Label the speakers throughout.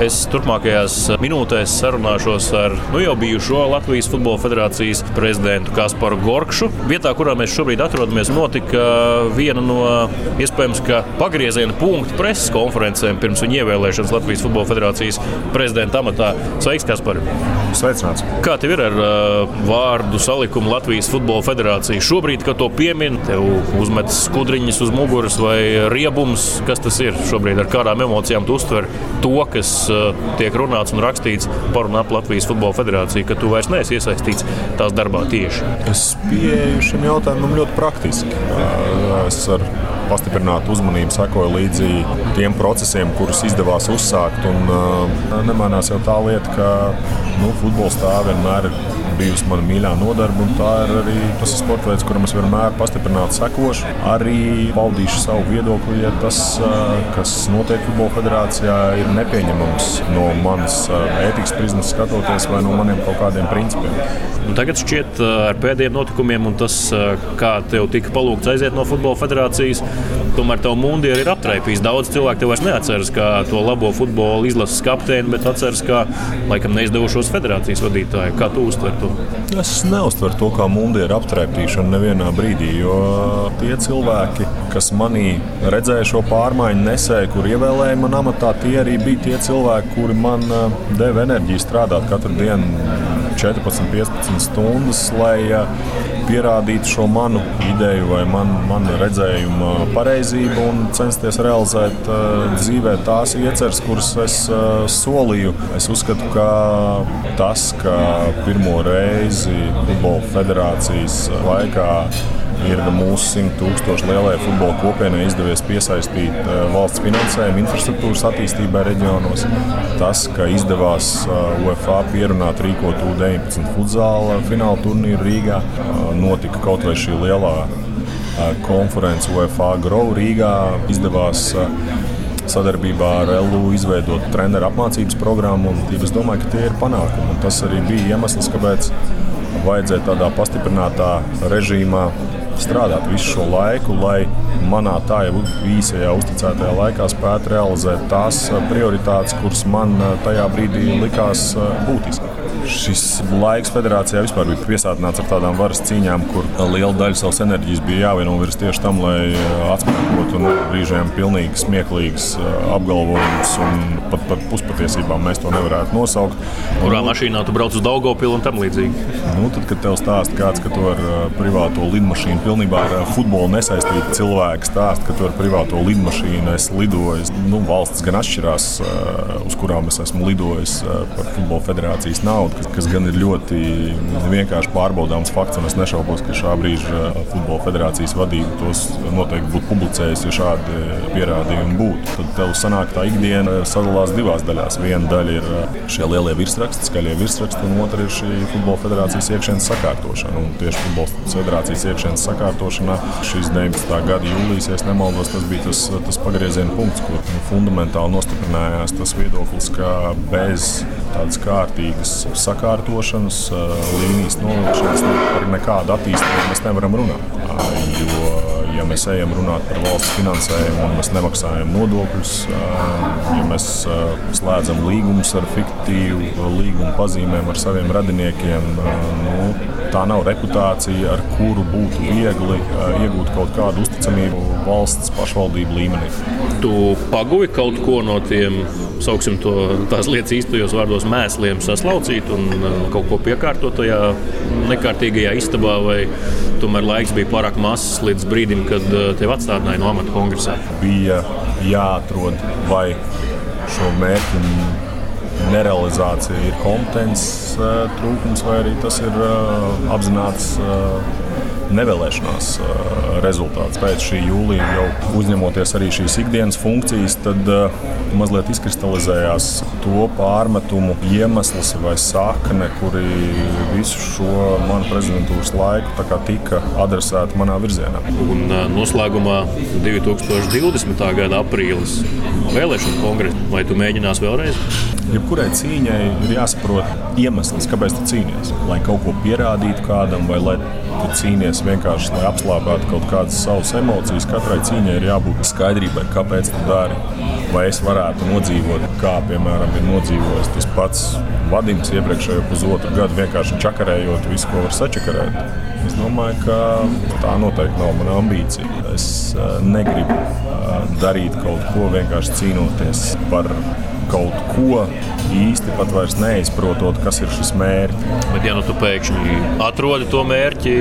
Speaker 1: Es turpmākajās minūtēs sarunāšos ar nu, jau bijušo Latvijas Futbola Federācijas prezidentu Kasparu Gorkšu. Vietā, kurā mēs šobrīd atrodamies, notika viena no iespējams pagrieziena punktu preses konferencēm pirms viņa ievēlēšanas Latvijas Futbola Federācijas prezidenta amatā. Sveiks, Kaspar!
Speaker 2: Sveicināts!
Speaker 1: Kā tev ir ar uh, vārdu salikumu Latvijas Futbola Federācija? Šobrīd, kad to piemin, tev uzmetas skudriņas uz muguras vai riebums. Kas tas ir šobrīd? Ar kādām emocijām tu uztver to, kas tiek runāts un rakstīts par un ap Latvijas Futbola Federāciju, ka tu vairs neesi iesaistīts tās darbā tieši?
Speaker 2: Es pieeju šim jautājumam ļoti praktiski. Uh, es ar pastiprinātu uzmanību sekoju līdzi tiem procesiem, kurus izdevās uzsākt. Un, uh, nemainās jau tā lieta, ka nu, futbols tā vienmēr ir bijusi mana mīļā nodarbe, un tā ir arī tas ir sports veids, kuram es vienmēr pastiprināti sekošu. Arī paudīšu savu viedokli, ja tas, kas notiek Futbola federācijā, ir nepieņemams no manas ētikas prizmas skatoties vai no maniem kaut kādiem principiem.
Speaker 1: Un tagad šķiet, ar pēdējiem notikumiem un tas, kā tev tika palūgts aiziet no Futbola federācijas, tomēr tev mundieri ir aptraipījis. Daudz cilvēku tev vairs neatceras kā to labo futbola izlases kapteini, bet atceras kā laikam neizdevušos federācijas vadītāju. Kā tu uztver to?
Speaker 2: Es neuztveru to kā mundieru aptraipīšanu nevienā brīdī, jo tie cilvēki, kas manī redzēja šo pārmaiņu, nesēja, kur ievēlēja man amatā, tie arī bija tie cilvēki, kuri man eh, deva enerģiju strādāt katru dienu 14, 15 stundas, lai eh, pierādītu šo manu ideju vai man, manu redzējumu pareizību un censties realizēt uh, dzīvē tās ieceres, kuras es uh, solīju. Es uzskatu, ka tas, ka pirmo reizi Futbola federācijas laikā ir mūsu 100 tūkstošu lielajai futbola kopienai izdevies piesaistīt uh, valsts finansējumu infrastruktūras attīstībai reģionos. Tas, ka izdevās uh, UEFA pierunāt rīkot U-19 futzāla fināla turnīru Rīgā, uh, notika kaut vai šī lielā konference UEFA Grow Rīgā. Izdevās sadarbībā ar LU izveidot treneru apmācības programmu. Es domāju, ka tie ir panākumi. Un tas arī bija iemesls, kāpēc vajadzēja tādā pastiprinātā režīmā strādāt visu šo laiku, lai manā tā jau īsajā uzticētajā laikā spētu realizēt tās prioritātes, kuras man tajā brīdī likās būtiskas šis laiks federācijā vispār bija piesātināts ar tādām varas cīņām, kur liela daļa savas enerģijas bija jāvienovirs tieši tam, lai atspēkotu nu, brīžiem pilnīgi smieklīgas apgalvojumus un pat par puspatiesībām mēs to nevarētu nosaukt.
Speaker 1: Kurā nu, mašīnā tu brauc uz Daugopilu un tam līdzīgi?
Speaker 2: Nu, tad, kad tev stāsta kāds, ka tu ar privāto lidmašīnu pilnībā ar futbolu nesaistītu cilvēku stāst, ka tu ar privāto lidmašīnu esi lidojis, nu, valsts gan atšķirās, uz kurām es esmu lidojis par futbola federācijas naudu kas, kas gan ir ļoti vienkārši pārbaudāms fakts. Es nešaubos, ka šā brīža Futbola federācijas vadība tos noteikti būtu publicējusi, ja šādi pierādījumi būtu. Tad tev sanāk tā ikdiena sadalās divās daļās. Viena daļa ir šie lielie virsraksti, skaļie virsraksti, un otra ir šī Futbola federācijas iekšienes sakārtošana. Un tieši Futbola federācijas iekšienes sakārtošanā šīs 19. gada jūlijas, ja nemaldos, tas bija tas, tas pagrieziena punkts, kur nu, fundamentāli nostiprinājās tas viedoklis, ka bez tādas kārtīgas sakārtošanas, līnijas novilkšanas par nekādu attīstību mēs nevaram runāt. Jo, ja mēs ejam runāt par valsts finansējumu un mēs nemaksājam nodokļus, ja mēs slēdzam līgumus ar fiktīvu līgumu pazīmēm ar saviem radiniekiem, nu, tā nav reputācija, ar kuru būtu viegli iegūt kaut kādu uzticamību valsts pašvaldību līmenī.
Speaker 1: Tu paguvi kaut ko no tiem, sauksim to tās lietas īstajos vārdos, mēsliem saslaucīt un kaut ko piekārtot tajā nekārtīgajā istabā, vai tomēr laiks bija pārāk mazs līdz brīdim, kad tevi atstādināja no amata kongresā?
Speaker 2: Bija jāatrod vai šo mērķu nerealizācija ir kompetences trūkums, vai arī tas ir apzināts nevēlēšanās rezultāts. Pēc šī jūlija jau uzņemoties arī šīs ikdienas funkcijas, tad mazliet izkristalizējās to pārmetumu iemesls vai sakne, kuri visu šo manu prezidentūras laiku tika adresēti manā virzienā.
Speaker 1: Un noslēgumā 2020. gada aprīlis vēlēšanu kongresa. Vai tu mēģināsi vēlreiz?
Speaker 2: Jebkurai cīņai ir jāsaprot iemesls, kāpēc tu cīnies. Lai kaut ko pierādītu kādam, vai lai tu cīnies vienkārši, lai apslāpētu kaut kādas savas emocijas. Katrai cīņai ir jābūt skaidrībai, kāpēc tu dari. Vai es varētu nodzīvot kā piemēram ir nodzīvojis tas pats Vadims iepriekšējo pusotru gadu, vienkārši čakarējot visu, ko var sačakarēt. Es domāju, ka tā noteikti nav mana ambīcija. Es negribu darīt kaut ko vienkārši cīnoties par kaut ko īsti pat vairs neizprotot, kas ir šis mērķis.
Speaker 1: Bet, ja nu tu pēkšņi atrodi to mērķi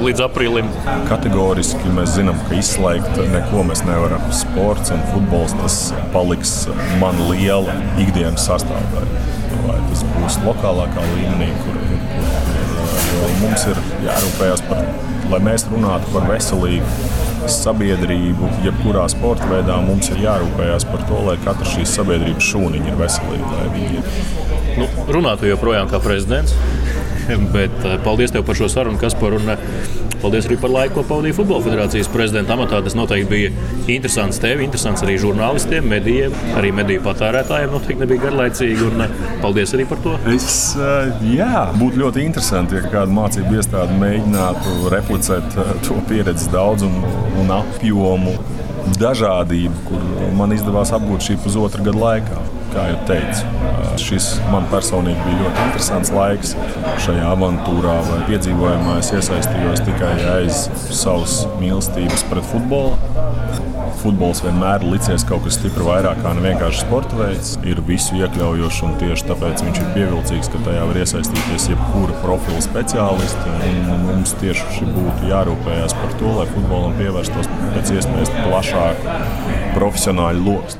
Speaker 1: līdz aprīlim,
Speaker 2: kategoriski mēs zinām, ka izslēgt neko mēs nevaram. Sports un futbols tas paliks man liela ikdienas sastāvdaļa. Vai tas būs lokālākā līmenī, kur, kur, kur mums ir jārūpējas par, lai mēs runātu par veselību sabiedrību, jebkurā sporta veidā mums ir jārūpējas par to, lai katra šīs sabiedrības šūniņa ir veselīga.
Speaker 1: Nu, runāt joprojām kā prezidents, bet eh, paldies tev par šo sarunu, Kaspar. Un, eh, Paldies arī par laiku, ko pavadīja Futbola federācijas prezidenta amatā. Tas noteikti bija interesants tev, interesants arī žurnālistiem, medijiem, arī mediju patērētājiem. Noteikti nebija garlaicīgi. Un eh, paldies arī par to.
Speaker 2: Es, jā, būtu ļoti interesanti, ja kāda mācību iestāde mēģinātu replicēt to pieredzes daudzumu un apjomu, dažādību, kur man izdevās apgūt šī pusotra gada laikā kā jau teicu, šis man personīgi bija ļoti interesants laiks šajā avantūrā vai piedzīvojumā. Es iesaistījos tikai aiz savas mīlestības pret futbolu. Futbols vienmēr ir licies kaut kas stipri vairāk kā vienkārši sporta veids. Ir visu iekļaujošs un tieši tāpēc viņš ir pievilcīgs, ka tajā var iesaistīties jebkura profila speciālisti. Un mums tieši būtu jārūpējas par to, lai futbolam pievērstos pēc iespējas plašāku profesionāļu lokus.